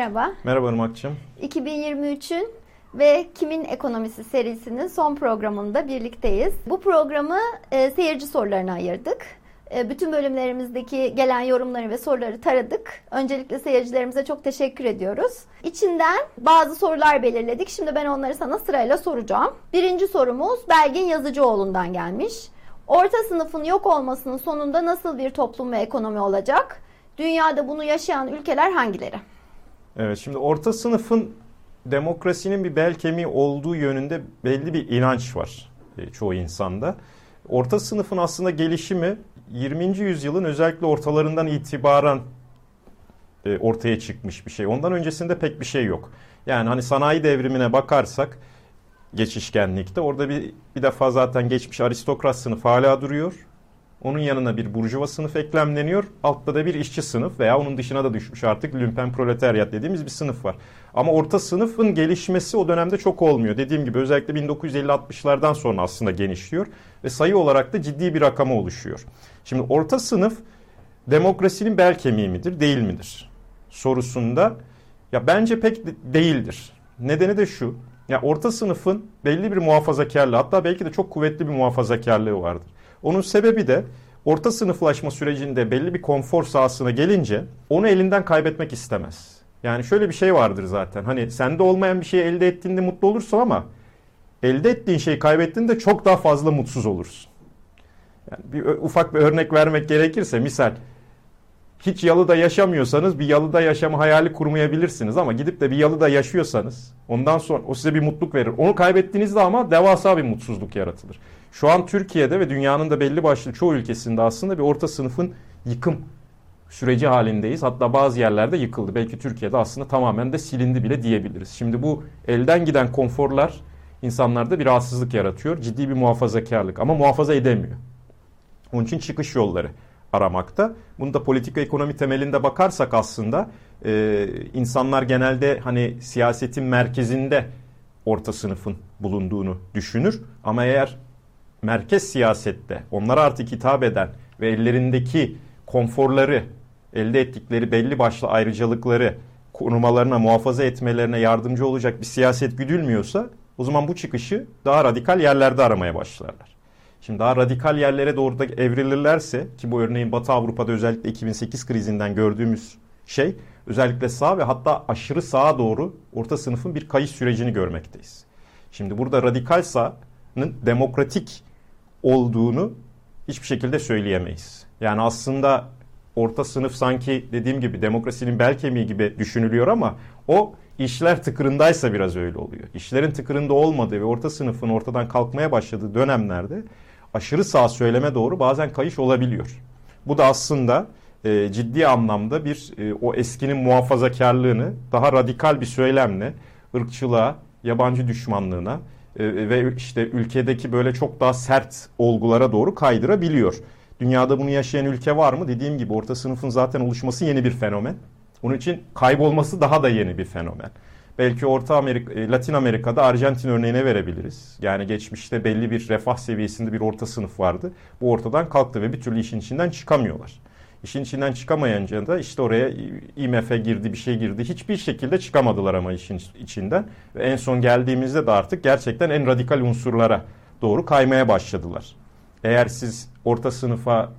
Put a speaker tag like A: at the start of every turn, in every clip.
A: merhaba.
B: Merhaba Irmak'cığım.
A: 2023'ün ve Kimin Ekonomisi serisinin son programında birlikteyiz. Bu programı e, seyirci sorularına ayırdık. E, bütün bölümlerimizdeki gelen yorumları ve soruları taradık. Öncelikle seyircilerimize çok teşekkür ediyoruz. İçinden bazı sorular belirledik. Şimdi ben onları sana sırayla soracağım. Birinci sorumuz Belgin Yazıcıoğlu'ndan gelmiş. Orta sınıfın yok olmasının sonunda nasıl bir toplum ve ekonomi olacak? Dünyada bunu yaşayan ülkeler hangileri?
B: Evet şimdi orta sınıfın demokrasinin bir bel kemiği olduğu yönünde belli bir inanç var e, çoğu insanda. Orta sınıfın aslında gelişimi 20. yüzyılın özellikle ortalarından itibaren e, ortaya çıkmış bir şey. Ondan öncesinde pek bir şey yok. Yani hani sanayi devrimine bakarsak geçişkenlikte orada bir, bir defa zaten geçmiş aristokrat sınıf hala duruyor. Onun yanına bir burjuva sınıf eklemleniyor. Altta da bir işçi sınıf veya onun dışına da düşmüş artık lümpen proleteryat dediğimiz bir sınıf var. Ama orta sınıfın gelişmesi o dönemde çok olmuyor. Dediğim gibi özellikle 1950-60'lardan sonra aslında genişliyor ve sayı olarak da ciddi bir rakama oluşuyor. Şimdi orta sınıf demokrasinin bel kemiği midir, değil midir? Sorusunda ya bence pek değildir. Nedeni de şu. Ya orta sınıfın belli bir muhafazakarlığı hatta belki de çok kuvvetli bir muhafazakarlığı vardır. Onun sebebi de orta sınıflaşma sürecinde belli bir konfor sahasına gelince onu elinden kaybetmek istemez. Yani şöyle bir şey vardır zaten. Hani sende olmayan bir şeyi elde ettiğinde mutlu olursun ama elde ettiğin şeyi kaybettiğinde çok daha fazla mutsuz olursun. Yani bir ufak bir örnek vermek gerekirse misal hiç yalıda yaşamıyorsanız bir yalıda yaşama hayali kurmayabilirsiniz ama gidip de bir yalıda yaşıyorsanız ondan sonra o size bir mutluluk verir. Onu kaybettiğinizde ama devasa bir mutsuzluk yaratılır. Şu an Türkiye'de ve dünyanın da belli başlı çoğu ülkesinde aslında bir orta sınıfın yıkım süreci halindeyiz. Hatta bazı yerlerde yıkıldı. Belki Türkiye'de aslında tamamen de silindi bile diyebiliriz. Şimdi bu elden giden konforlar insanlarda bir rahatsızlık yaratıyor. Ciddi bir muhafazakarlık ama muhafaza edemiyor. Onun için çıkış yolları aramakta. Bunu da politika ekonomi temelinde bakarsak aslında e, insanlar genelde hani siyasetin merkezinde orta sınıfın bulunduğunu düşünür. Ama eğer merkez siyasette onlara artık hitap eden ve ellerindeki konforları, elde ettikleri belli başlı ayrıcalıkları korumalarına, muhafaza etmelerine yardımcı olacak bir siyaset güdülmüyorsa o zaman bu çıkışı daha radikal yerlerde aramaya başlarlar. Şimdi daha radikal yerlere doğru da evrilirlerse ki bu örneğin Batı Avrupa'da özellikle 2008 krizinden gördüğümüz şey özellikle sağ ve hatta aşırı sağa doğru orta sınıfın bir kayış sürecini görmekteyiz. Şimdi burada radikal sağın demokratik olduğunu hiçbir şekilde söyleyemeyiz. Yani aslında orta sınıf sanki dediğim gibi demokrasinin bel kemiği gibi düşünülüyor ama o işler tıkırındaysa biraz öyle oluyor. İşlerin tıkırında olmadığı ve orta sınıfın ortadan kalkmaya başladığı dönemlerde aşırı sağ söyleme doğru bazen kayış olabiliyor. Bu da aslında e, ciddi anlamda bir e, o eskinin muhafazakarlığını daha radikal bir söylemle ırkçılığa, yabancı düşmanlığına e, ve işte ülkedeki böyle çok daha sert olgulara doğru kaydırabiliyor. Dünyada bunu yaşayan ülke var mı? Dediğim gibi orta sınıfın zaten oluşması yeni bir fenomen. Onun için kaybolması daha da yeni bir fenomen. Belki Orta Amerika, e, Latin Amerika'da Arjantin örneğine verebiliriz. Yani geçmişte belli bir refah seviyesinde bir orta sınıf vardı. Bu ortadan kalktı ve bir türlü işin içinden çıkamıyorlar. İşin içinden çıkamayınca da işte oraya IMF girdi bir şey girdi. Hiçbir şekilde çıkamadılar ama işin içinden. Ve en son geldiğimizde de artık gerçekten en radikal unsurlara doğru kaymaya başladılar. Eğer siz orta sınıfa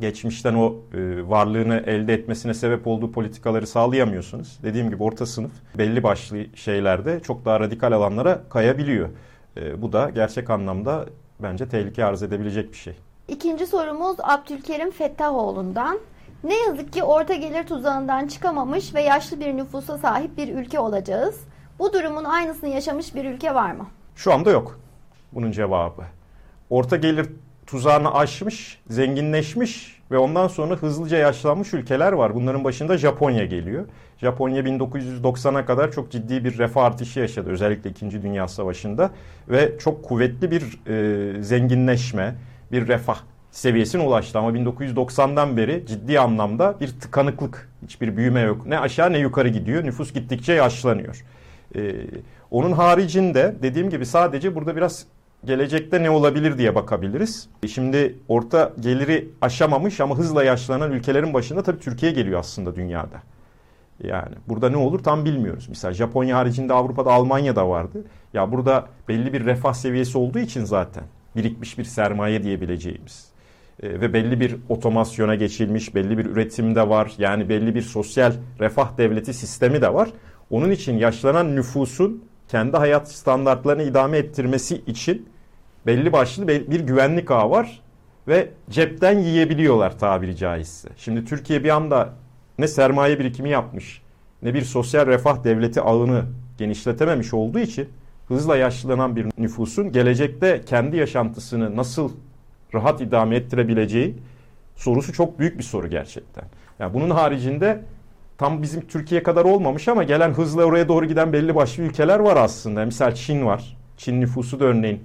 B: geçmişten o e, varlığını elde etmesine sebep olduğu politikaları sağlayamıyorsunuz. Dediğim gibi orta sınıf belli başlı şeylerde çok daha radikal alanlara kayabiliyor. E, bu da gerçek anlamda bence tehlike arz edebilecek bir şey.
A: İkinci sorumuz Abdülkerim Fettahoğlu'ndan. Ne yazık ki orta gelir tuzağından çıkamamış ve yaşlı bir nüfusa sahip bir ülke olacağız. Bu durumun aynısını yaşamış bir ülke var mı?
B: Şu anda yok. Bunun cevabı. Orta gelir tuzağını aşmış, zenginleşmiş ve ondan sonra hızlıca yaşlanmış ülkeler var. Bunların başında Japonya geliyor. Japonya 1990'a kadar çok ciddi bir refah artışı yaşadı özellikle 2. Dünya Savaşı'nda ve çok kuvvetli bir e, zenginleşme, bir refah seviyesine ulaştı ama 1990'dan beri ciddi anlamda bir tıkanıklık, hiçbir büyüme yok. Ne aşağı ne yukarı gidiyor. Nüfus gittikçe yaşlanıyor. Ee, onun haricinde dediğim gibi sadece burada biraz gelecekte ne olabilir diye bakabiliriz. Şimdi orta geliri aşamamış ama hızla yaşlanan ülkelerin başında tabii Türkiye geliyor aslında dünyada. Yani burada ne olur tam bilmiyoruz. Mesela Japonya haricinde Avrupa'da Almanya'da vardı. Ya burada belli bir refah seviyesi olduğu için zaten birikmiş bir sermaye diyebileceğimiz e, ve belli bir otomasyona geçilmiş, belli bir üretim de var. Yani belli bir sosyal refah devleti sistemi de var. Onun için yaşlanan nüfusun kendi hayat standartlarını idame ettirmesi için belli başlı bir güvenlik ağı var ve cepten yiyebiliyorlar tabiri caizse. Şimdi Türkiye bir anda ne sermaye birikimi yapmış ne bir sosyal refah devleti ağını genişletememiş olduğu için hızla yaşlanan bir nüfusun gelecekte kendi yaşantısını nasıl rahat idame ettirebileceği sorusu çok büyük bir soru gerçekten. Yani bunun haricinde tam bizim Türkiye kadar olmamış ama gelen hızla oraya doğru giden belli başlı ülkeler var aslında. Misal Çin var. Çin nüfusu da örneğin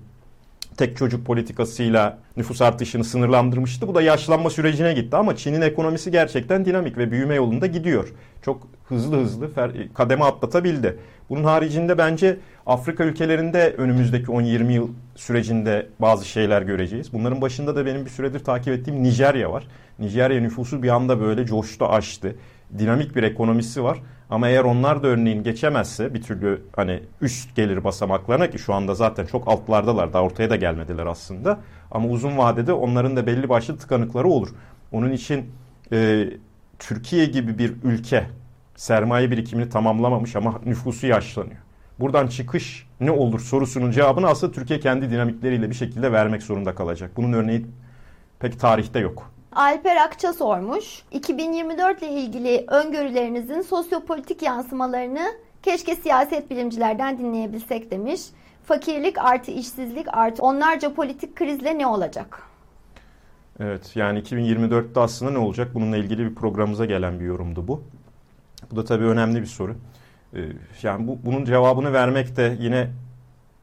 B: tek çocuk politikasıyla nüfus artışını sınırlandırmıştı. Bu da yaşlanma sürecine gitti ama Çin'in ekonomisi gerçekten dinamik ve büyüme yolunda gidiyor. Çok hızlı hızlı kademe atlatabildi. Bunun haricinde bence Afrika ülkelerinde önümüzdeki 10-20 yıl sürecinde bazı şeyler göreceğiz. Bunların başında da benim bir süredir takip ettiğim Nijerya var. Nijerya nüfusu bir anda böyle coştu, açtı. Dinamik bir ekonomisi var. Ama eğer onlar da örneğin geçemezse bir türlü hani üst gelir basamaklarına ki şu anda zaten çok altlardalar daha ortaya da gelmediler aslında. Ama uzun vadede onların da belli başlı tıkanıkları olur. Onun için e, Türkiye gibi bir ülke sermaye birikimini tamamlamamış ama nüfusu yaşlanıyor. Buradan çıkış ne olur sorusunun cevabını aslında Türkiye kendi dinamikleriyle bir şekilde vermek zorunda kalacak. Bunun örneği pek tarihte yok.
A: Alper Akça sormuş. 2024 ile ilgili öngörülerinizin sosyopolitik yansımalarını keşke siyaset bilimcilerden dinleyebilsek demiş. Fakirlik artı işsizlik artı onlarca politik krizle ne olacak?
B: Evet yani 2024'te aslında ne olacak? Bununla ilgili bir programımıza gelen bir yorumdu bu. Bu da tabii önemli bir soru. Ee, yani bu, bunun cevabını vermek de yine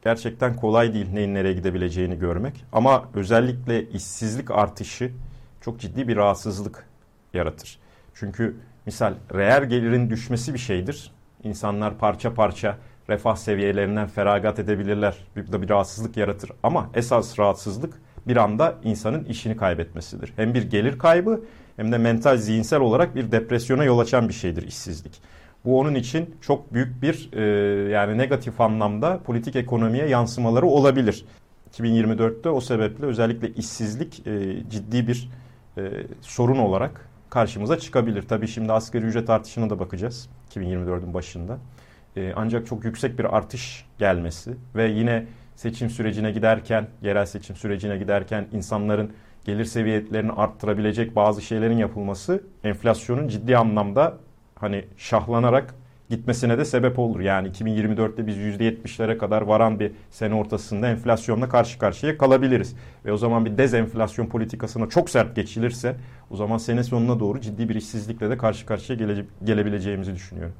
B: gerçekten kolay değil neyin nereye gidebileceğini görmek. Ama özellikle işsizlik artışı çok ciddi bir rahatsızlık yaratır. Çünkü misal reel gelirin düşmesi bir şeydir. İnsanlar parça parça refah seviyelerinden feragat edebilirler. Bu da bir rahatsızlık yaratır. Ama esas rahatsızlık bir anda insanın işini kaybetmesidir. Hem bir gelir kaybı hem de mental, zihinsel olarak bir depresyona yol açan bir şeydir işsizlik. Bu onun için çok büyük bir e, yani negatif anlamda politik ekonomiye yansımaları olabilir. 2024'te o sebeple özellikle işsizlik e, ciddi bir e, sorun olarak karşımıza çıkabilir. Tabii şimdi asgari ücret artışına da bakacağız 2024'ün başında. E, ancak çok yüksek bir artış gelmesi ve yine seçim sürecine giderken, yerel seçim sürecine giderken insanların gelir seviyelerini arttırabilecek bazı şeylerin yapılması enflasyonun ciddi anlamda hani şahlanarak gitmesine de sebep olur. Yani 2024'te biz %70'lere kadar varan bir sene ortasında enflasyonla karşı karşıya kalabiliriz. Ve o zaman bir dezenflasyon politikasına çok sert geçilirse o zaman sene sonuna doğru ciddi bir işsizlikle de karşı karşıya gele, gelebileceğimizi düşünüyorum.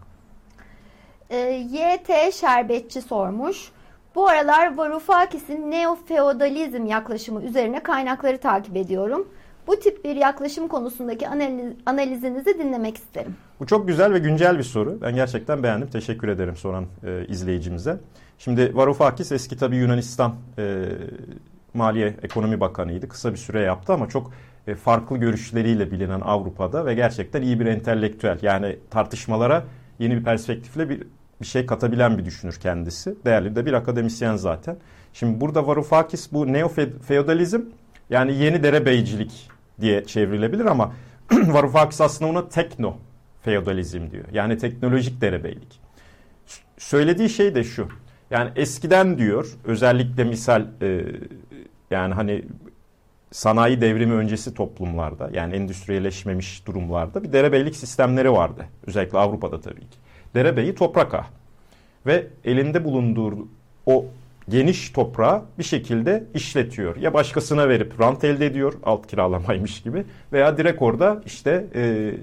A: E, YT Şerbetçi sormuş. Bu aralar Varoufakis'in neofeodalizm yaklaşımı üzerine kaynakları takip ediyorum. Bu tip bir yaklaşım konusundaki analiz, analizinizi dinlemek isterim.
B: Bu çok güzel ve güncel bir soru. Ben gerçekten beğendim. Teşekkür ederim soran e, izleyicimize. Şimdi Varoufakis eski tabi Yunanistan e, Maliye Ekonomi Bakanıydı. Kısa bir süre yaptı ama çok e, farklı görüşleriyle bilinen Avrupa'da ve gerçekten iyi bir entelektüel. Yani tartışmalara yeni bir perspektifle bir bir şey katabilen bir düşünür kendisi. Değerli de bir akademisyen zaten. Şimdi burada Varoufakis bu neo-feodalizm yani yeni derebeycilik diye çevrilebilir ama Varoufakis aslında ona tekno feodalizm diyor. Yani teknolojik derebeylik. Söylediği şey de şu. Yani eskiden diyor özellikle misal e, yani hani sanayi devrimi öncesi toplumlarda yani endüstriyeleşmemiş durumlarda bir derebeylik sistemleri vardı. Özellikle Avrupa'da tabii ki derebeyi toprak ağa. Ve elinde bulunduğu o geniş toprağı bir şekilde işletiyor. Ya başkasına verip rant elde ediyor alt kiralamaymış gibi veya direkt orada işte e,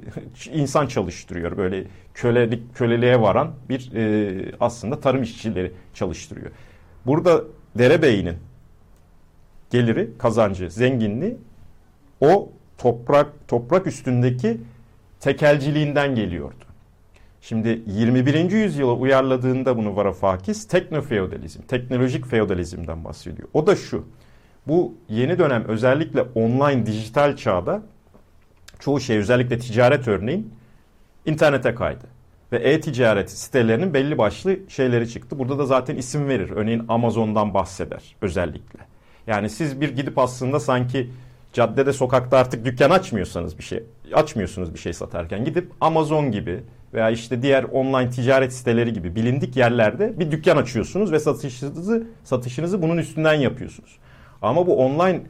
B: insan çalıştırıyor. Böyle kölelik köleliğe varan bir e, aslında tarım işçileri çalıştırıyor. Burada derebeyinin geliri, kazancı, zenginliği o toprak toprak üstündeki tekelciliğinden geliyordu. Şimdi 21. yüzyıla uyarladığında bunu Varoufakis teknofeodalizm, teknolojik feodalizmden bahsediyor. O da şu. Bu yeni dönem özellikle online dijital çağda çoğu şey özellikle ticaret örneğin internete kaydı. ve e-ticaret sitelerinin belli başlı şeyleri çıktı. Burada da zaten isim verir. Örneğin Amazon'dan bahseder özellikle. Yani siz bir gidip aslında sanki caddede sokakta artık dükkan açmıyorsanız bir şey açmıyorsunuz bir şey satarken gidip Amazon gibi veya işte diğer online ticaret siteleri gibi bilindik yerlerde bir dükkan açıyorsunuz ve satışınızı satışınızı bunun üstünden yapıyorsunuz. Ama bu online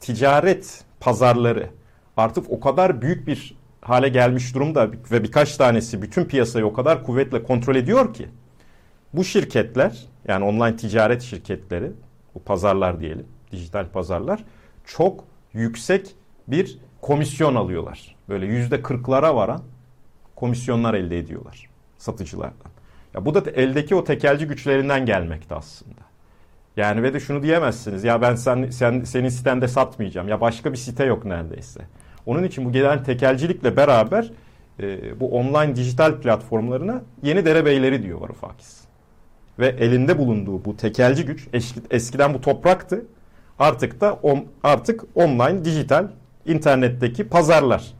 B: ticaret pazarları artık o kadar büyük bir hale gelmiş durumda ve birkaç tanesi bütün piyasayı o kadar kuvvetle kontrol ediyor ki bu şirketler yani online ticaret şirketleri bu pazarlar diyelim dijital pazarlar çok yüksek bir komisyon alıyorlar. Böyle yüzde kırklara varan komisyonlar elde ediyorlar satıcılardan. Ya bu da eldeki o tekelci güçlerinden gelmekte aslında. Yani ve de şunu diyemezsiniz ya ben sen, sen senin sitende satmayacağım ya başka bir site yok neredeyse. Onun için bu gelen tekelcilikle beraber e, bu online dijital platformlarına yeni derebeyleri diyor Varoufakis. Ve elinde bulunduğu bu tekelci güç eski, eskiden bu topraktı. Artık da on, artık online dijital internetteki pazarlar.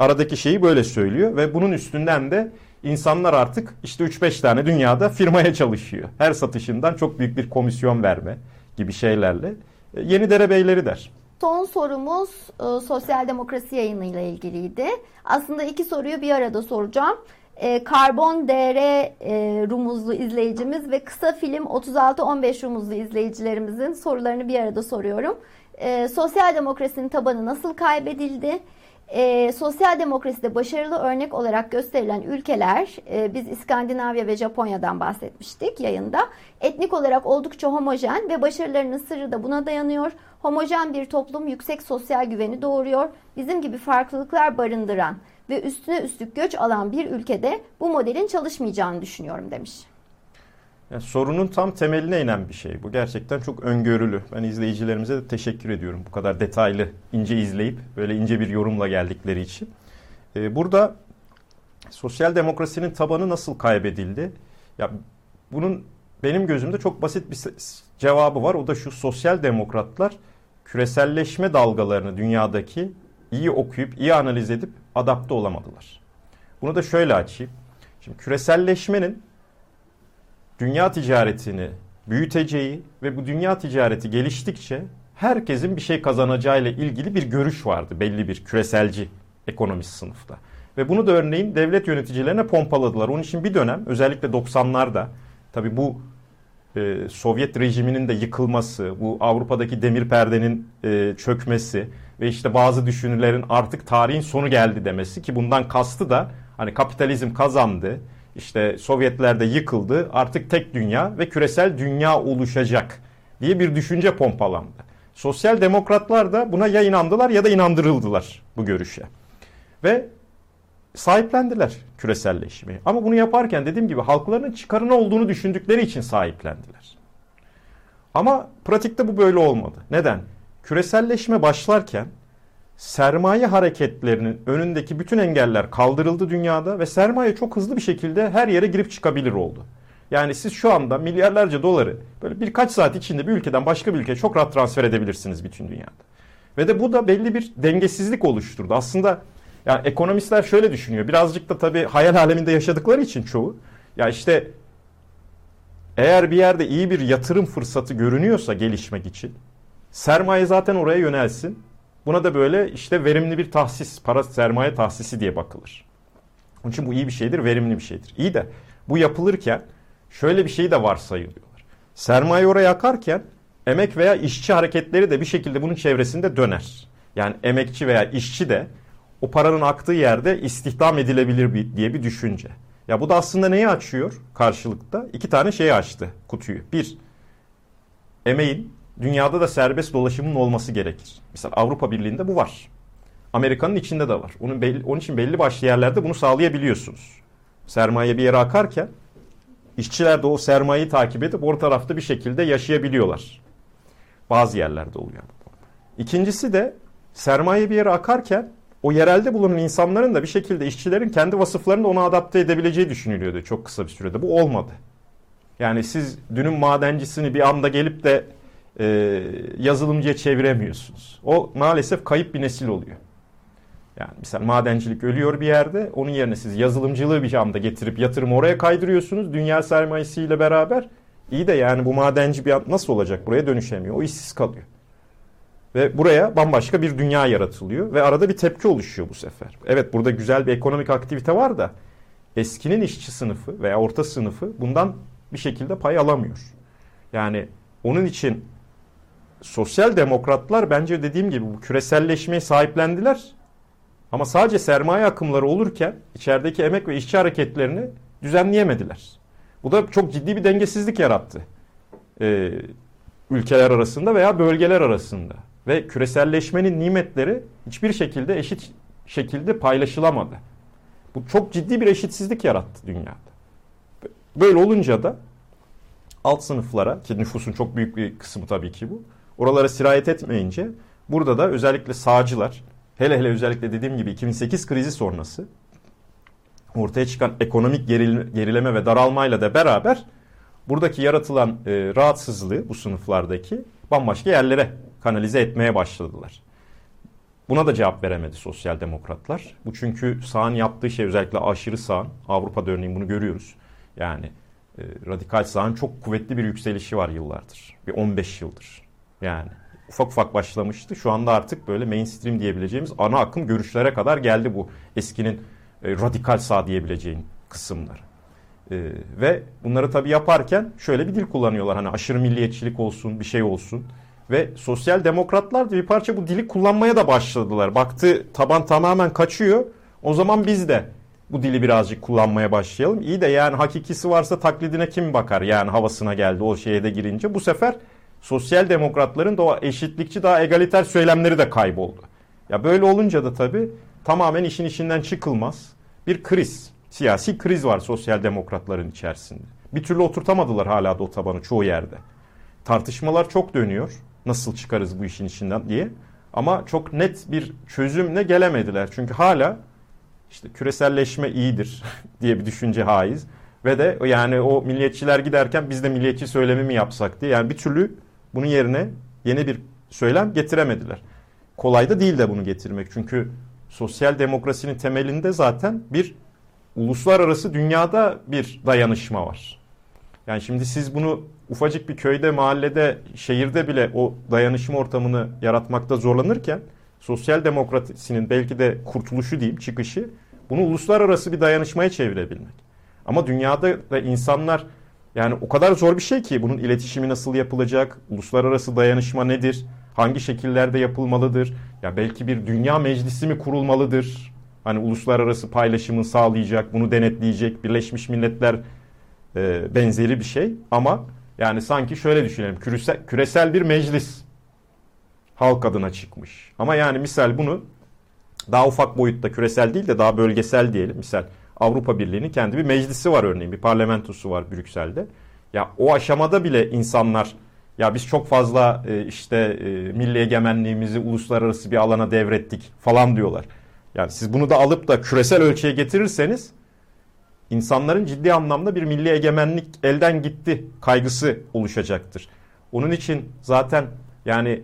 B: Aradaki şeyi böyle söylüyor ve bunun üstünden de insanlar artık işte 3-5 tane dünyada firmaya çalışıyor. Her satışından çok büyük bir komisyon verme gibi şeylerle e, yeni derebeyleri der.
A: Son sorumuz e, sosyal demokrasi yayınıyla ilgiliydi. Aslında iki soruyu bir arada soracağım. E, Karbon DR e, rumuzlu izleyicimiz ve kısa film 36-15 rumuzlu izleyicilerimizin sorularını bir arada soruyorum. E, sosyal demokrasinin tabanı nasıl kaybedildi? E, sosyal demokraside başarılı örnek olarak gösterilen ülkeler, e, biz İskandinavya ve Japonya'dan bahsetmiştik yayında. Etnik olarak oldukça homojen ve başarılarının sırrı da buna dayanıyor. Homojen bir toplum yüksek sosyal güveni doğuruyor. Bizim gibi farklılıklar barındıran ve üstüne üstlük göç alan bir ülkede bu modelin çalışmayacağını düşünüyorum demiş.
B: Yani sorunun tam temeline inen bir şey. Bu gerçekten çok öngörülü. Ben izleyicilerimize de teşekkür ediyorum. Bu kadar detaylı, ince izleyip böyle ince bir yorumla geldikleri için. Ee, burada sosyal demokrasinin tabanı nasıl kaybedildi? Ya bunun benim gözümde çok basit bir cevabı var. O da şu sosyal demokratlar küreselleşme dalgalarını dünyadaki iyi okuyup, iyi analiz edip adapte olamadılar. Bunu da şöyle açayım. Şimdi küreselleşmenin dünya ticaretini büyüteceği ve bu dünya ticareti geliştikçe herkesin bir şey kazanacağı ile ilgili bir görüş vardı belli bir küreselci ekonomist sınıfta. Ve bunu da örneğin devlet yöneticilerine pompaladılar. Onun için bir dönem özellikle 90'larda tabi bu e, Sovyet rejiminin de yıkılması, bu Avrupa'daki demir perdenin e, çökmesi ve işte bazı düşünürlerin artık tarihin sonu geldi demesi ki bundan kastı da hani kapitalizm kazandı işte Sovyetler de yıkıldı. Artık tek dünya ve küresel dünya oluşacak diye bir düşünce pompalandı. Sosyal demokratlar da buna ya inandılar ya da inandırıldılar bu görüşe. Ve sahiplendiler küreselleşmeyi. Ama bunu yaparken dediğim gibi halklarının çıkarına olduğunu düşündükleri için sahiplendiler. Ama pratikte bu böyle olmadı. Neden? Küreselleşme başlarken sermaye hareketlerinin önündeki bütün engeller kaldırıldı dünyada ve sermaye çok hızlı bir şekilde her yere girip çıkabilir oldu. Yani siz şu anda milyarlarca doları böyle birkaç saat içinde bir ülkeden başka bir ülkeye çok rahat transfer edebilirsiniz bütün dünyada. Ve de bu da belli bir dengesizlik oluşturdu. Aslında yani ekonomistler şöyle düşünüyor. Birazcık da tabii hayal aleminde yaşadıkları için çoğu. Ya işte eğer bir yerde iyi bir yatırım fırsatı görünüyorsa gelişmek için sermaye zaten oraya yönelsin Buna da böyle işte verimli bir tahsis, para sermaye tahsisi diye bakılır. Onun için bu iyi bir şeydir, verimli bir şeydir. İyi de bu yapılırken şöyle bir şey de varsayılıyorlar. Sermaye oraya akarken emek veya işçi hareketleri de bir şekilde bunun çevresinde döner. Yani emekçi veya işçi de o paranın aktığı yerde istihdam edilebilir diye bir düşünce. Ya bu da aslında neyi açıyor karşılıkta? İki tane şeyi açtı kutuyu. Bir, emeğin dünyada da serbest dolaşımın olması gerekir. Mesela Avrupa Birliği'nde bu var. Amerika'nın içinde de var. Onun, belli, onun için belli başlı yerlerde bunu sağlayabiliyorsunuz. Sermaye bir yere akarken işçiler de o sermayeyi takip edip orta tarafta bir şekilde yaşayabiliyorlar. Bazı yerlerde oluyor. İkincisi de sermaye bir yere akarken o yerelde bulunan insanların da bir şekilde işçilerin kendi vasıflarını da ona adapte edebileceği düşünülüyordu çok kısa bir sürede. Bu olmadı. Yani siz dünün madencisini bir anda gelip de e, yazılımcıya çeviremiyorsunuz. O maalesef kayıp bir nesil oluyor. Yani mesela madencilik ölüyor bir yerde. Onun yerine siz yazılımcılığı bir anda getirip yatırım oraya kaydırıyorsunuz. Dünya sermayesiyle beraber. İyi de yani bu madenci bir nasıl olacak? Buraya dönüşemiyor. O işsiz kalıyor. Ve buraya bambaşka bir dünya yaratılıyor. Ve arada bir tepki oluşuyor bu sefer. Evet burada güzel bir ekonomik aktivite var da eskinin işçi sınıfı veya orta sınıfı bundan bir şekilde pay alamıyor. Yani onun için sosyal demokratlar bence dediğim gibi bu küreselleşmeyi sahiplendiler. Ama sadece sermaye akımları olurken içerideki emek ve işçi hareketlerini düzenleyemediler. Bu da çok ciddi bir dengesizlik yarattı. Ee, ülkeler arasında veya bölgeler arasında. Ve küreselleşmenin nimetleri hiçbir şekilde eşit şekilde paylaşılamadı. Bu çok ciddi bir eşitsizlik yarattı dünyada. Böyle olunca da alt sınıflara ki nüfusun çok büyük bir kısmı tabii ki bu. Oralara sirayet etmeyince burada da özellikle sağcılar hele hele özellikle dediğim gibi 2008 krizi sonrası ortaya çıkan ekonomik gerileme ve daralmayla da beraber buradaki yaratılan e, rahatsızlığı bu sınıflardaki bambaşka yerlere kanalize etmeye başladılar. Buna da cevap veremedi sosyal demokratlar. Bu çünkü sağın yaptığı şey özellikle aşırı sağın, Avrupa'da örneğin bunu görüyoruz. Yani e, radikal sağın çok kuvvetli bir yükselişi var yıllardır. Bir 15 yıldır. Yani ufak ufak başlamıştı. Şu anda artık böyle mainstream diyebileceğimiz ana akım görüşlere kadar geldi bu eskinin e, radikal sağ diyebileceğin kısımlar. E, ve bunları tabii yaparken şöyle bir dil kullanıyorlar. Hani aşırı milliyetçilik olsun, bir şey olsun. Ve sosyal demokratlar da bir parça bu dili kullanmaya da başladılar. Baktı taban tamamen kaçıyor. O zaman biz de bu dili birazcık kullanmaya başlayalım. İyi de yani hakikisi varsa taklidine kim bakar? Yani havasına geldi o şeye de girince. Bu sefer sosyal demokratların da o eşitlikçi daha egaliter söylemleri de kayboldu. Ya böyle olunca da tabii tamamen işin içinden çıkılmaz bir kriz. Siyasi kriz var sosyal demokratların içerisinde. Bir türlü oturtamadılar hala da o tabanı çoğu yerde. Tartışmalar çok dönüyor. Nasıl çıkarız bu işin içinden diye. Ama çok net bir çözümle gelemediler. Çünkü hala işte küreselleşme iyidir diye bir düşünce haiz. Ve de yani o milliyetçiler giderken biz de milliyetçi söylemi mi yapsak diye. Yani bir türlü bunun yerine yeni bir söylem getiremediler. Kolay da değil de bunu getirmek. Çünkü sosyal demokrasinin temelinde zaten bir uluslararası dünyada bir dayanışma var. Yani şimdi siz bunu ufacık bir köyde, mahallede, şehirde bile o dayanışma ortamını yaratmakta zorlanırken sosyal demokrasinin belki de kurtuluşu diyeyim, çıkışı bunu uluslararası bir dayanışmaya çevirebilmek. Ama dünyada da insanlar yani o kadar zor bir şey ki bunun iletişimi nasıl yapılacak, uluslararası dayanışma nedir, hangi şekillerde yapılmalıdır, ya belki bir dünya meclisi mi kurulmalıdır, hani uluslararası paylaşımı sağlayacak, bunu denetleyecek, Birleşmiş Milletler e, benzeri bir şey ama yani sanki şöyle düşünelim, küresel, küresel bir meclis halk adına çıkmış. Ama yani misal bunu daha ufak boyutta küresel değil de daha bölgesel diyelim. Misal Avrupa Birliği'nin kendi bir meclisi var örneğin. Bir parlamentosu var Brüksel'de. Ya o aşamada bile insanlar ya biz çok fazla e, işte e, milli egemenliğimizi uluslararası bir alana devrettik falan diyorlar. Yani siz bunu da alıp da küresel ölçüye getirirseniz insanların ciddi anlamda bir milli egemenlik elden gitti kaygısı oluşacaktır. Onun için zaten yani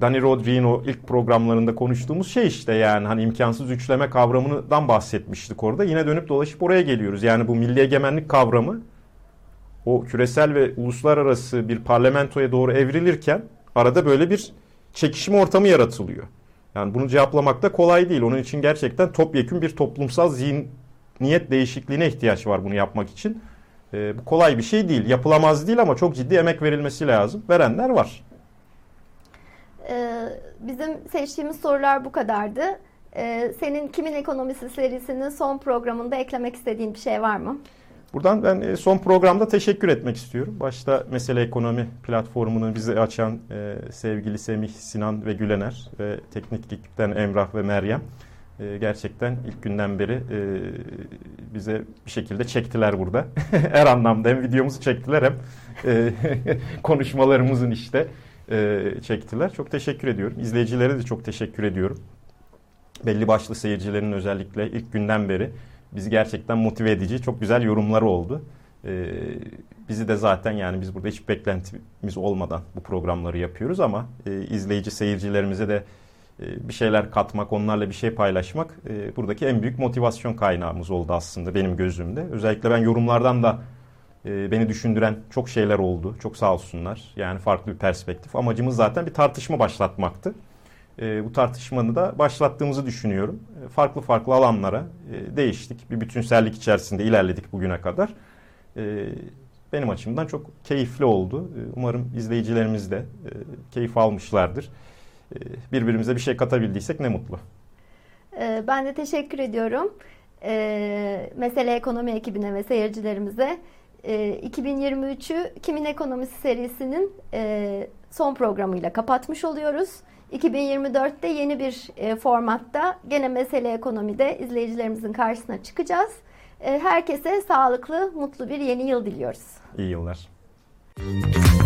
B: Dani Rodri'nin ilk programlarında konuştuğumuz şey işte yani hani imkansız üçleme kavramından bahsetmiştik orada. Yine dönüp dolaşıp oraya geliyoruz. Yani bu milli egemenlik kavramı o küresel ve uluslararası bir parlamentoya doğru evrilirken arada böyle bir çekişme ortamı yaratılıyor. Yani bunu cevaplamak da kolay değil. Onun için gerçekten topyekun bir toplumsal zihniyet değişikliğine ihtiyaç var bunu yapmak için. Ee, bu kolay bir şey değil. Yapılamaz değil ama çok ciddi emek verilmesi lazım. Verenler var.
A: Ee, bizim seçtiğimiz sorular bu kadardı. Ee, senin Kimin Ekonomisi serisinin son programında eklemek istediğin bir şey var mı?
B: Buradan ben e, son programda teşekkür etmek istiyorum. Başta Mesele Ekonomi platformunu bize açan e, sevgili Semih, Sinan ve Gülener ve teknik ekipten Emrah ve Meryem. E, gerçekten ilk günden beri bize bir şekilde çektiler burada. Her anlamda hem videomuzu çektiler hem konuşmalarımızın işte çektiler. Çok teşekkür ediyorum. İzleyicilere de çok teşekkür ediyorum. Belli başlı seyircilerin özellikle ilk günden beri bizi gerçekten motive edici çok güzel yorumları oldu. Ee, bizi de zaten yani biz burada hiç beklentimiz olmadan bu programları yapıyoruz ama e, izleyici seyircilerimize de e, bir şeyler katmak, onlarla bir şey paylaşmak e, buradaki en büyük motivasyon kaynağımız oldu aslında benim gözümde. Özellikle ben yorumlardan da e, beni düşündüren çok şeyler oldu. Çok sağ olsunlar. Yani farklı bir perspektif. Amacımız zaten bir tartışma başlatmaktı. Bu tartışmanı da başlattığımızı düşünüyorum. Farklı farklı alanlara değiştik. Bir bütünsellik içerisinde ilerledik bugüne kadar. Benim açımdan çok keyifli oldu. Umarım izleyicilerimiz de keyif almışlardır. Ee, birbirimize bir şey katabildiysek ne mutlu.
A: Ee, ben de teşekkür ediyorum. Ee, Mesele Ekonomi ekibine ve seyircilerimize ee, e, 2023'ü Kimin Ekonomisi serisinin e, son programıyla kapatmış oluyoruz. 2024'te yeni bir e, formatta gene mesele ekonomide izleyicilerimizin karşısına çıkacağız. E, herkese sağlıklı, mutlu bir yeni yıl diliyoruz.
B: İyi yıllar. Müzik